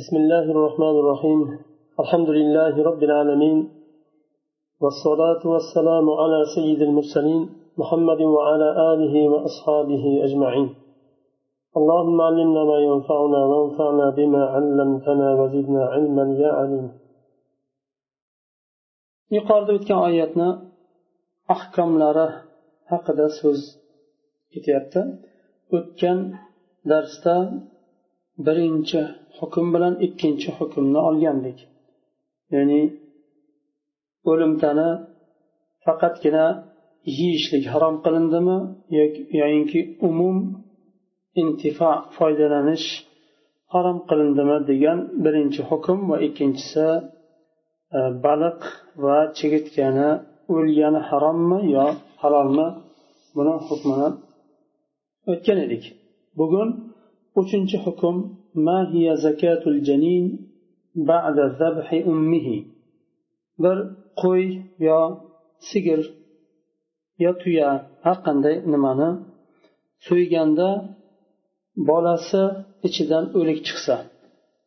بسم الله الرحمن الرحيم. الحمد لله رب العالمين. والصلاة والسلام على سيد المرسلين محمد وعلى آله وأصحابه أجمعين. اللهم علمنا ما ينفعنا وانفعنا بما علمتنا وزدنا علما يا عليم. Yuqorida o'tgan oyatni ahkomlari haqida so'z ketyapti. O'tgan darsda birinchi hukm bilan ikkinchi hukmni olgandik. Ya'ni o'limtani faqatgina yeyishlik harom qilindimi yoyinki umum intifa foydalanish harom qilindimi degan birinchi hukm va ikkinchisi e, baliq va chigirtkani o'lgani harommi yo halolmi? Buni hukmini o'tgan edik. Bugun uchinchi hukm ma hiya zakatul janin ba'da zabhi ummihi. Bir qo'y yo sigir yo tuya har qanday nimani so'yganda bolasi ichidan o'lik chiqsa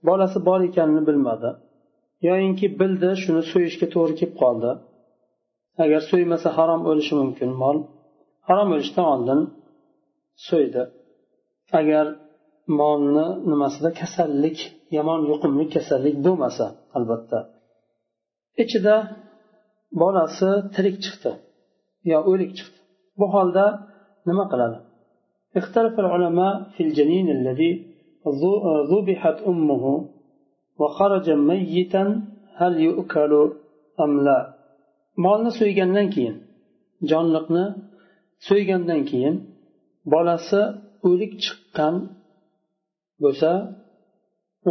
bolasi bor ekanini bilmadi yoyinki bildi shuni so'yishga to'g'ri kelib qoldi. Agar so'ymasa harom o'lishi mumkin mol. Harom o'lishdan oldin so'ydi. Agar molni nimasida kasallik yomon yuqumli kasallik bo'lmasa albatta ichida bolasi tirik chiqdi yo o'lik chiqdi bu holda nima qiladi اختلف العلماء في الجنين الذي ذبحت أمه وخرج ميتا هل يؤكل أم لا molni so'ygandan keyin jonliqni so'ygandan keyin bolasi o'lik chiqqan bo'lsa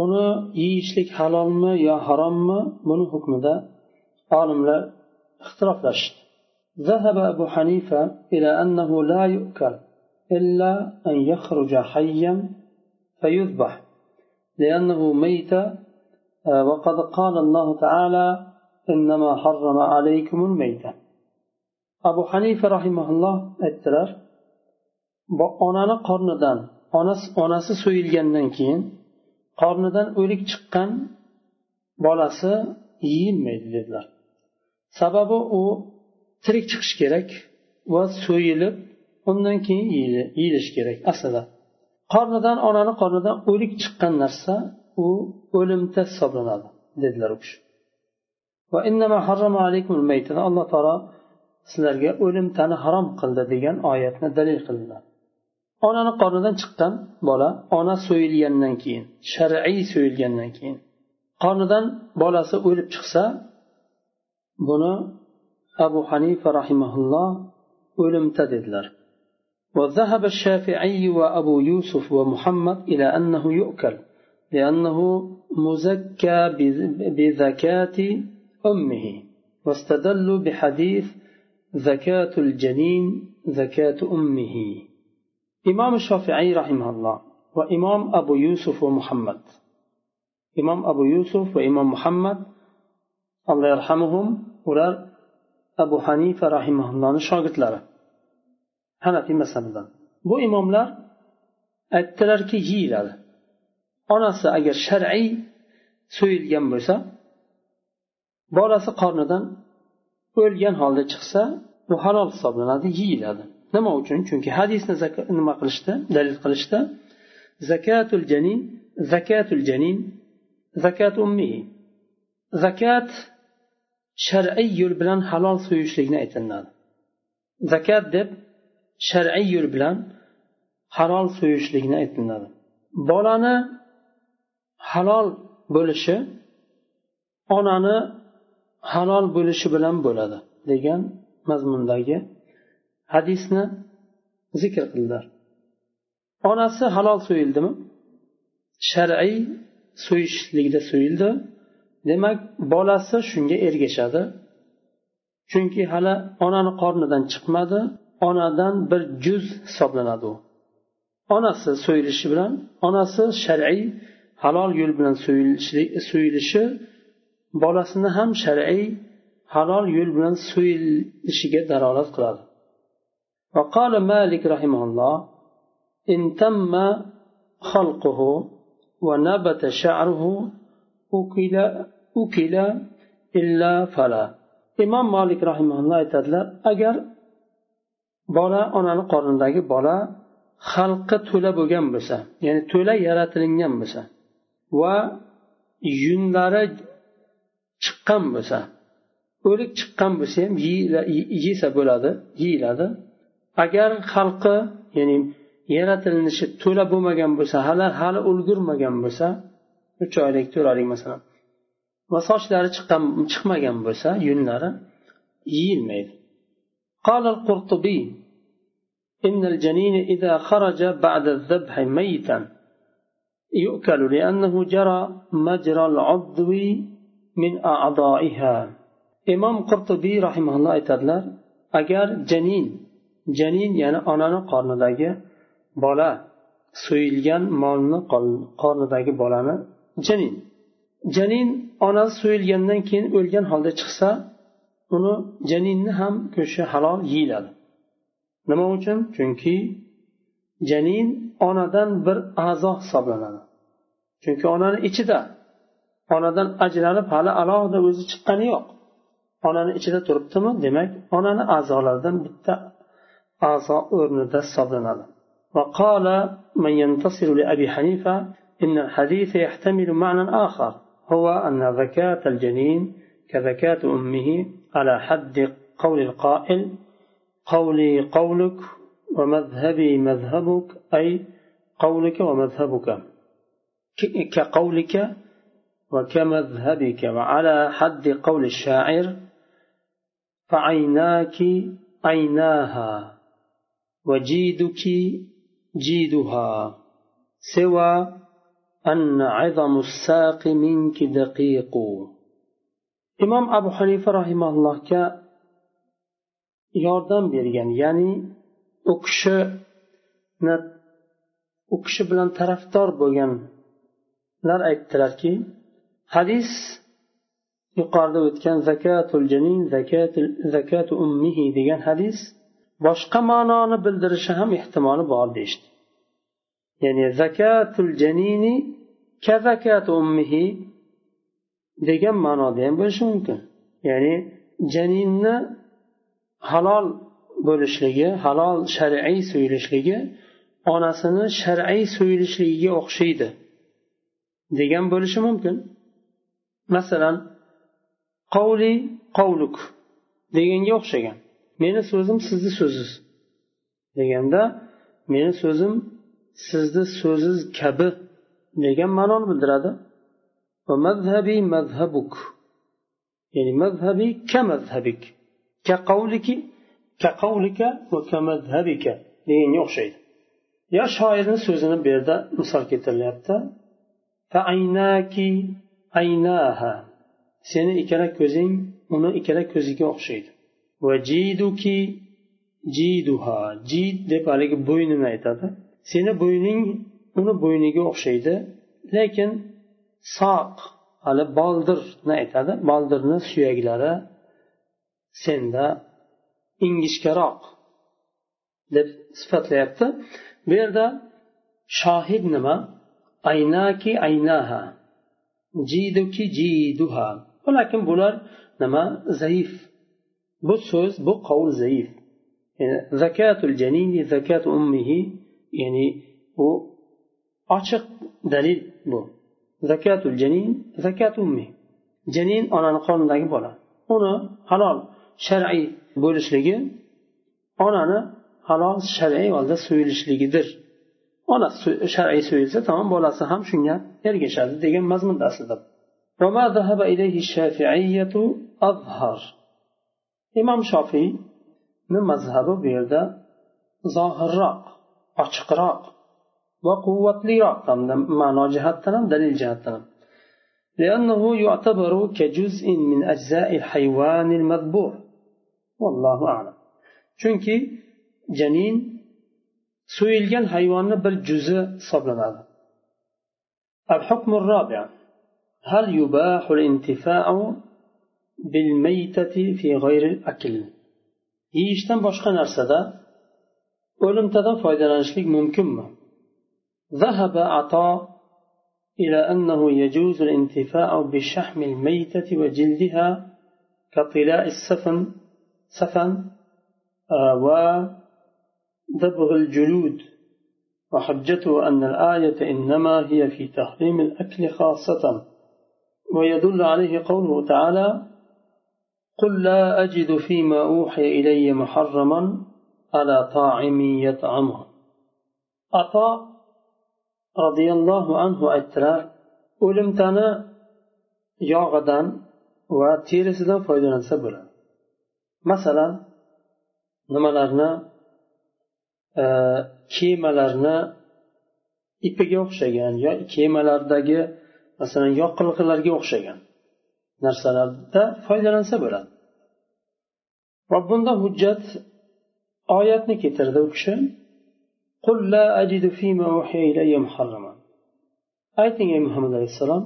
uni yeyishlik halolmi yo harommi buni hukmida olimlar ixtiloflashdi ذهب أبو حنيفة إلى أنه لا يؤكل إلا أن يخرج حيا فيذبح لأنه ميت وقد قال الله تعالى إنما حرم عليكم الميتة أبو حنيفة رحمه الله aytdilar onani qornidan onasi so'yilgandan keyin qornidan o'lik chiqqan bolasi yeyilmaydi dedilar. Sababi u tirik chiqishi kerak va so'yilib undan keyin yeyilishi kerak aslida. Qornidan onani qornidan o'lik chiqqan narsa u o'limta hisoblanadi dedilar u kishi. Alloh taolo sizlarga o'limtani harom qildi degan oyatni dalil qildilar. Onani qornidan chiqqan bola ona so'yilgandan keyin shar'iy so'yilgandan keyin qornidan bolasi o'lib chiqsa buni abu hanifa rahimaulloh o'limta dedilar وذهب الشافعي وأبو يوسف ومحمد إلى أنه يؤكل لأنه مزكى بزكاة أمه واستدلوا بحديث زكاة الجنين زكاة أمه imom shofiiy rahimalloh va imom abu yusuf va muhammad. Imom abu yusuf va imom muhammad alloh yarhamuhum ular abu hanifa rahimaullohni shogirdlari. Hanafiy mazhabidan bu imomlar aytdilarki yeyiladi. Onasi agar shar'iy so'yilgan bo'lsa bolasi qornidan o'lgan holda chiqsa bu halol hisoblanadi yeyiladi. Nima uchun? Chunki hadisni nima qilishdi? Dalil qilishdi. Zakatul janin zakatul janin zakat ummihi zakat shar'iy yo'l bilan halol so'yishlikni aytiladi. Zakat deb shar'iy yo'l bilan halol so'yishlikni aytiladi. Bolani halol bo'lishi onani halol bo'lishi bilan bo'ladi degan mazmundagi hadisni zikr qildilar. Onasi halol so'yildimi? Shar'iy so'yishlikda so'yildi. Demak bolasi shunga ergashadi. Chunki hali onani qornidan chiqmadi onadan bir juz hisoblanadi u. Onasi so'yilishi bilan onasi shar'iy halol yo'l bilan so'yilishi bolasini ham shar'iy halol yo'l bilan so'yilishiga dalolat qiladi. وقال مالك رحمه الله إن تم خلقه ونبت شعره أكل أكل إلا فلا imom molik rahimalloh aytadilar agar bola onani qornidagi bola xalqqa to'la bo'lgan bo'lsa ya'ni to'la yaratilingan bo'lsa va yunlari chiqqan bo'lsa o'lik chiqqan bo'lsa ham yesa bo'ladi yeyiladi agar xalqi ya'ni yaratilinishi to'la bo'lmagan bo'lsa hali hali ulgurmagan bo'lsa uch oylik to'rt oylik masalan va sochlari chiqqan chiqmagan bo'lsa yunlari yeyilmaydi قال القرطبي إن الجنين إذا خرج بعد الذبح ميتا يؤكل لأنه جرى مجرى العضو من أعضائها إمام قرطبي رحمه الله aytadilar agar janin janin ya'ni onani qornidagi bola so'yilgan molni qornidagi bolani janin. Janin onasi so'yilgandan keyin o'lgan holda chiqsa uni janinni ham go'shti halol yeyiladi. Nima uchun? Chunki janin onadan bir a'zo hisoblanadi. Chunki onani ichida onadan ajralib hali alohida o'zi chiqqani yo'q. Onani ichida turibdimi? Demak onani a'zolaridan bitta a'zo o'rnida hisoblanadi وقال من ينتصر لأبي حنيفة إن الحديث يحتمل معنى آخر هو أن ذكاة الجنين كذكاة أمه على حد قول القائل قولي قولك ومذهبي مذهبك أي قولك ومذهبك. كقولك وكمذهبك وعلى حد قول الشاعر فعيناك عيناها. وجيدك جيدها سوى أن عظم الساق منك دقيق imom abu hanifa rahimallohga yordam bergan ya'ni u kishini u kishi bilan tarafdor bo'lganlar aytdilarki hadis yuqorida o'tgan zakatul janin zakatu ummihi degan hadis boshqa ma'noni bildirishi ham ehtimoli bor deyishdi. Ya'ni zakatul janini ka zakat ummihi degan ma'noda ham bo'lishi mumkin. Ya'ni janinni halol bo'lishligi halol shar'iy so'yilishligi onasini shar'iy so'yilishligiga o'xshaydi degan bo'lishi mumkin. Masalan qovli qovluk deganga o'xshagan. meni so'zim sizni so'ziz deganda meni so'zim sizni so'ziz kabi degan ma'noni bildiradi. Va mazhabi mazhabuk ya'ni mazhabi ka mazhabik ka qavliki ka qavlika va ka mazhabika deganga o'xshaydi. Yo shoirni so'zini bu yerda misol keltirilyapti. Aynaki aynaha. Seni ikkala ko'zing uni ikkala ko'ziga o'xshaydi. Va jiduki jiduha. Jid deb haligi bo'ynini aytadi. Seni bo'yning uni bo'yniga o'xshaydi. Lekin soq hali boldirni aytadi. Boldirni suyaklari senda ingichkaroq deb sifatlayapti. Bu yerda shohid nima? Aynaki aynaha. Jiduki jiduha. Lekin bular nima? Zaif. Bu so'z bu qovul zaif. Zakatul janini zakat ummihi ya'ni bu ochiq dalil bu. Zakatul janin zakat ummi. Janin onani qornidagi bola. Uni halol shar'iy bo'lishligi onani halol shar'iy holda so'yilishligidir. Ona shar'iy so'yilsa tamom bolasi ham shunga ergashadi degan mazmunda aslida. imom shofiyni mazhabi bu yerda zohirroq ochiqroq va quvvatliroq hamda ma'no jihatdan ham dalil jihatdan ham لأنه يعتبر كجزء من أجزاء الحيوان المذبوح والله أعلم شنك جنين سويل جن حيوان بل جزء صبرنا الحكم الرابع هل يباح الانتفاع بالميتة في غير الأكل. yeyishdan boshqa narsada o'limtadan foydalanishlik mumkinmi ذهب عطاء إلى أنه يجوز الانتفاع بشحم الميتة وجلدها كطلاء السفن سفن آه، ودبغ الجلود. وحجته أن الآية إنما هي في تحريم الأكل خاصة. ويدل عليه قوله تعالى قل لا أجد فيما أوحي إلي محرما على طاعم يطعمه أطاع roziyallohu anhu aytdilar o'limtani yog'idan va terisidan foydalansa bo'ladi masalan nimalarni e, kemalarni ipiga o'xshagan yo kemalardagi masalan yoqilg'ilarga o'xshagan narsalarda foydalansa bo'ladi va bunda hujjat oyatni keltirdi u kishi قل لا أجد فيما أوحي إلي محرما ayting ey muhammad alayhissalom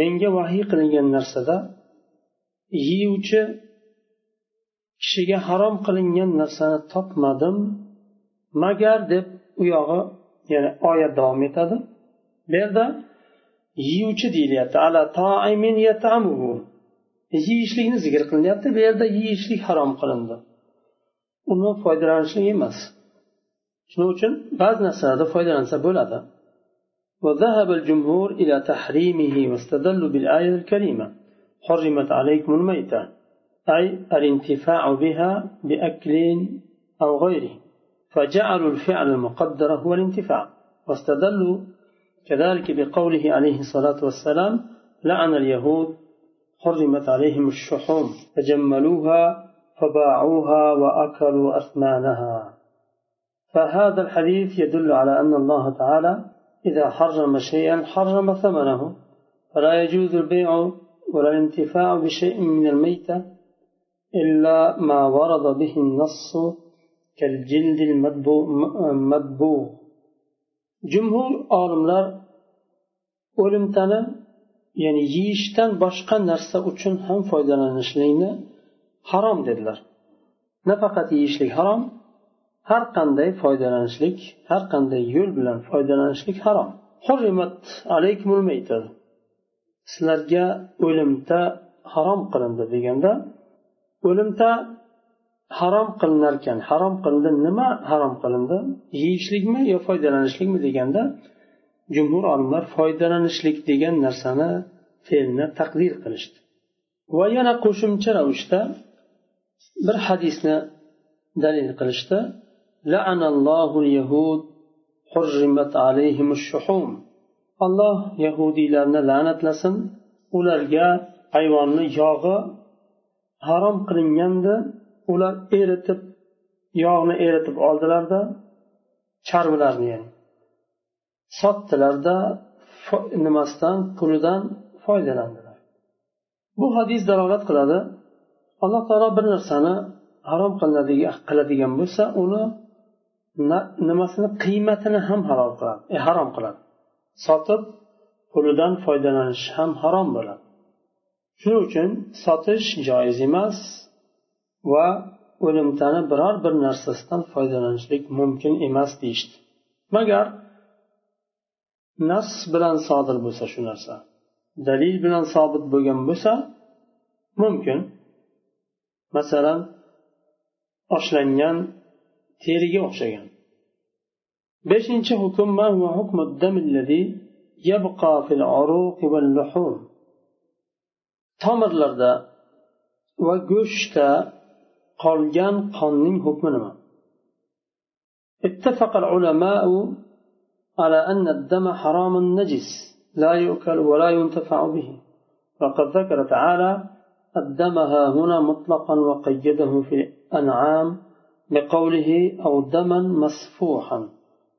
menga vahiy qilingan narsada yeyuvchi kishiga harom qilingan narsani topmadim magar deb u yog'i yana oyat davom etadi bu yerda yeyuvchi deyilyapti ala taimin yeyishlikni zikr qilinyapti bu yerda yeyishlik harom qilindi undan foydalanishlik emas shuning uchun ba'zi narsalarda foydalansa bo'ladi وذهب الجمهور إلى تحريمه واستدلوا بالآية الكريمة حرمت عليكم الميتة أي الانتفاع بها بأكل أو غيره فجعلوا الفعل المقدر هو الانتفاع واستدلوا كذلك بقوله عليه الصلاة والسلام لعن اليهود حرمت عليهم الشحوم فجملوها فباعوها وأكلوا أثمانها فهذا الحديث يدل على أن الله تعالى إذا حرم شيئا حرم ثمنه. فلا يجوز البيع ولا الانتفاع بشيء من الميتة إلا ما ورد به النص كالجلد المدبوغ jumhur olimlar o'limtani ya'ni yeyishdan boshqa narsa uchun ham foydalanishlikni harom dedilar. Nafaqat yeyishlik harom har qanday foydalanishlik har qanday yo'l bilan foydalanishlik harom. Sizlarga o'limta harom qilindi deganda o'limta harom qilinarkan. Harom qilindi nima harom qilindi? Yeyishlikmi yo foydalanishlikmi deganda jumhur olimlar foydalanishlik degan narsani fe'lni taqdir qilishdi. Va yana qo'shimcha ravishda bir hadisni dalil qilishdi. Alloh yahudiylarni la'natlasin. Ularga hayvonni yog'i harom qilingandi. Ular eritib yog'ni eritib oldilarda charmlarni ya'ni sotdilarda nimasidan pulidan foydalandilar. Bu hadis dalolat qiladi. Alloh taolo bir narsani harom qiladigan bo'lsa uni nimasini qiymatini ham halol qiladi e, harom qiladi. Sotib pulidan foydalanish ham harom bo'ladi. Shuning uchun sotish joiz emas. va o'limtani biror bir narsasidan foydalanishlik mumkin emas deyishdi. Magar nas bilan sodir bo'lsa shu narsa dalil bilan sobit bo'lgan bo'lsa mumkin. Masalan oshlangan teriga o'xshagan. Beshinchi hukm tomirlarda va go'shtda qolgan qonning hukmi nima اتفق العلماء على أن الدم حرام نجس لا يؤكل ولا ينتفع به. وقد ذكر تعالى الدم ها هنا مطلقا وقيده في أنعام بقوله أو دما مسفوحا.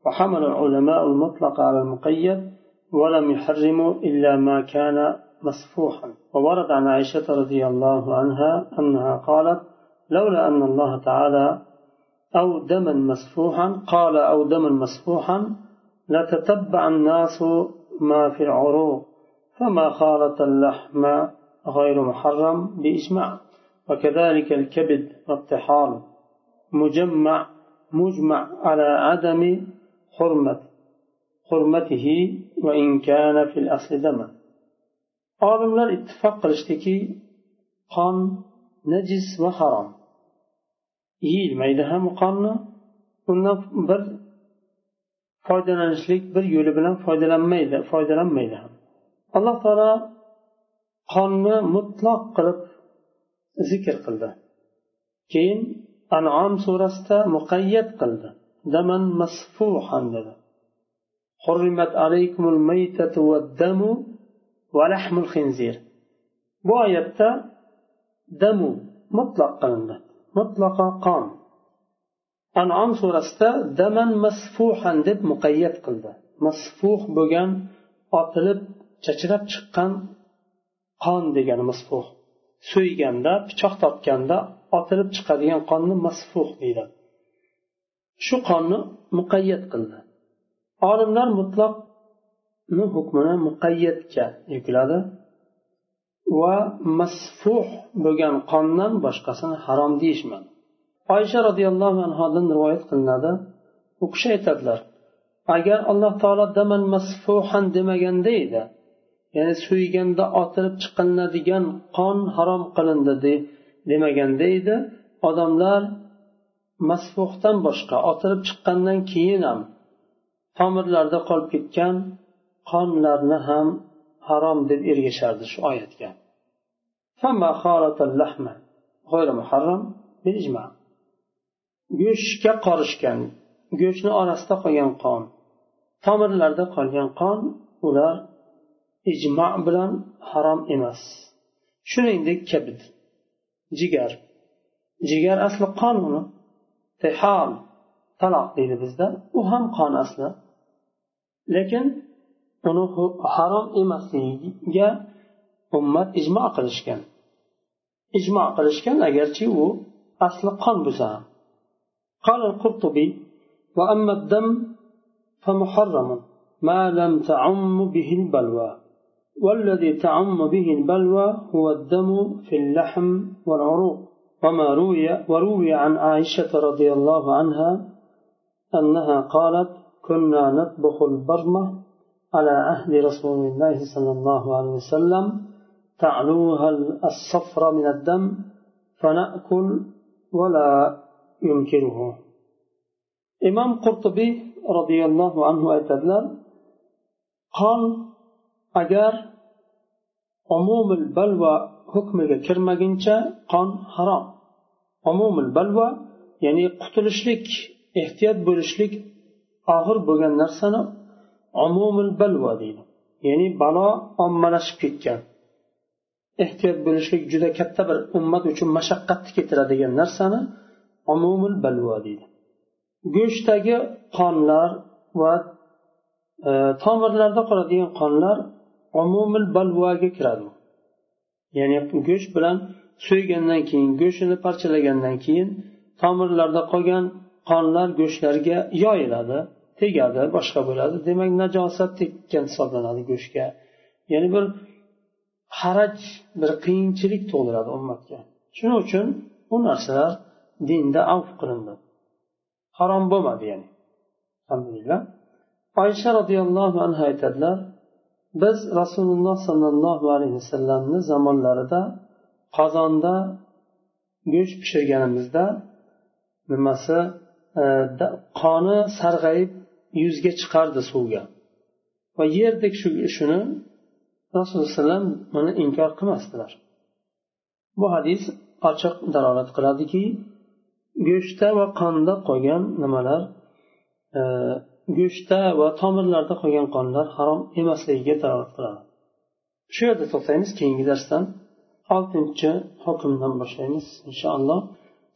وحمل العلماء المطلق على المقيد ولم يحرموا إلا ما كان مسفوحا. وورد عن عائشة رضي الله عنها أنها قالت لولا أن الله تعالى أو دما مسفوحا قال أو دما مسفوحا لتتبع الناس ما في العروق فما خالط اللحم غير محرم بإجماع. وكذلك الكبد والطحال مجمع مجمع على عدم حرمة حرمته وإن كان في الأصل دما. olimlar ittifoq qilishdiki qon najis va harom yeyilmaydi ham qonni undan bir foydalanishlik bir yo'li bilan foydalanmaydi foydalanmaydi ham alloh taolo qonni mutloq qilib zikr qildi keyin anom surasida muqayyat qildi daman masfuhan dedi حرمت عليكم الميتة والدم ولحم الخنزير bu oyatda damu mutlaq qilindi Mutlaqo qon. Anom surasida daman masfuhan deb muqayyat qildi. Masfuh bo'lgan otilib chachrab chiqqan qon degani masfuh. So'yganda pichoq tortganda otilib chiqadigan qonni masfuh deydi. Shu qonni muqayyat qildi. Olimlar mutloqni hukmini muqayyatga yukladi. Va masfuh bo'lgan qondan boshqasini harom deyishmadi. Oysha roziyallohu anhodan rivoyat qilinadi. U kishi aytadilar agar alloh taolo daman masfuhan demaganda edi ya'ni suyganda otilib chiqilinadigan qon harom qilindi demaganda edi odamlar masfuhdan boshqa otilib chiqqandan keyin ham tomirlarda qolib ketgan qonlarni ham harom deb ergashardi shu oyatga. Go'shtga qorishgan go'shtni orasida qolgan qon tomirlarda qolgan qon ular ijmo bilan harom emas. Shuningdek kabid. Jigar. Jigar asli qon uni. Tehol taloq deydi bizda. U ham qon asli. Lekin uni harom emasligiga ummat ijmo qilishgan. Ijmo qilishgan agarchi u asli qon bo'lsa ham. قال القرطبي وأما الدم فمحرم ما لم تعم به البلوى والذي تعم به البلوى هو الدم في اللحم والعروق وما روي وروي عن عائشة رضي الله عنها أنها قالت كنا نطبخ البرمة على عهد رسول الله صلى الله عليه وسلم تعلوها الصفر من الدم فنأكل ولا ينكره. إمام قرطبي رضي الله عنه أتدلر قال أجار عموم البلوى حكم الكرمة جنشا قال حرام. عموم البلوى يعني قتلشلك اهتياد بولشلك آخر بغن نرسنه deydi. Ya'ni balo ommalashib ketgan. Ehtiyot bo'lishlik juda katta bir ummat uchun mashaqqatni keltiradigan narsani umumul balvo deydi. Go'shtdagi qonlar va e, tomirlarda qoladigan qonlar umumul balvoga kiradi. Ya'ni go'sht bilan so'ygandan keyin go'shtini parchalagandan keyin tomirlarda qolgan qonlar go'shtlarga yoyiladi. Tegadi boshqa bo'ladi. Demak najosat tekkan hisoblanadi go'shtga. Ya'ni bir haraj bir qiyinchilik tug'diradi ummatga. Shuning uchun bu narsalar dinda avf qilindi. Harom bo'lmadi ya'ni. Alhamdulillah. Oysha roziyallohu anhu aytadilar biz rasululloh sollallohu alayhi vasallamni zamonlarida qozonda go'sht pishirganimizda nimasi e, qoni sarg'ayib yuzga chiqardi suvga va yerdek shuni rasululloh alayhi vasallam buni inkor qilmasdilar. Bu hadis ochiq dalolat qiladiki go'shtda va qonda qolgan nimalar e, go'shtda va tomirlarda qolgan qonlar harom emasligiga dalolat qiladi. Shu yerda to'xtaymiz keyingi darsdan oltinchi hukmdan boshlaymiz inshaalloh.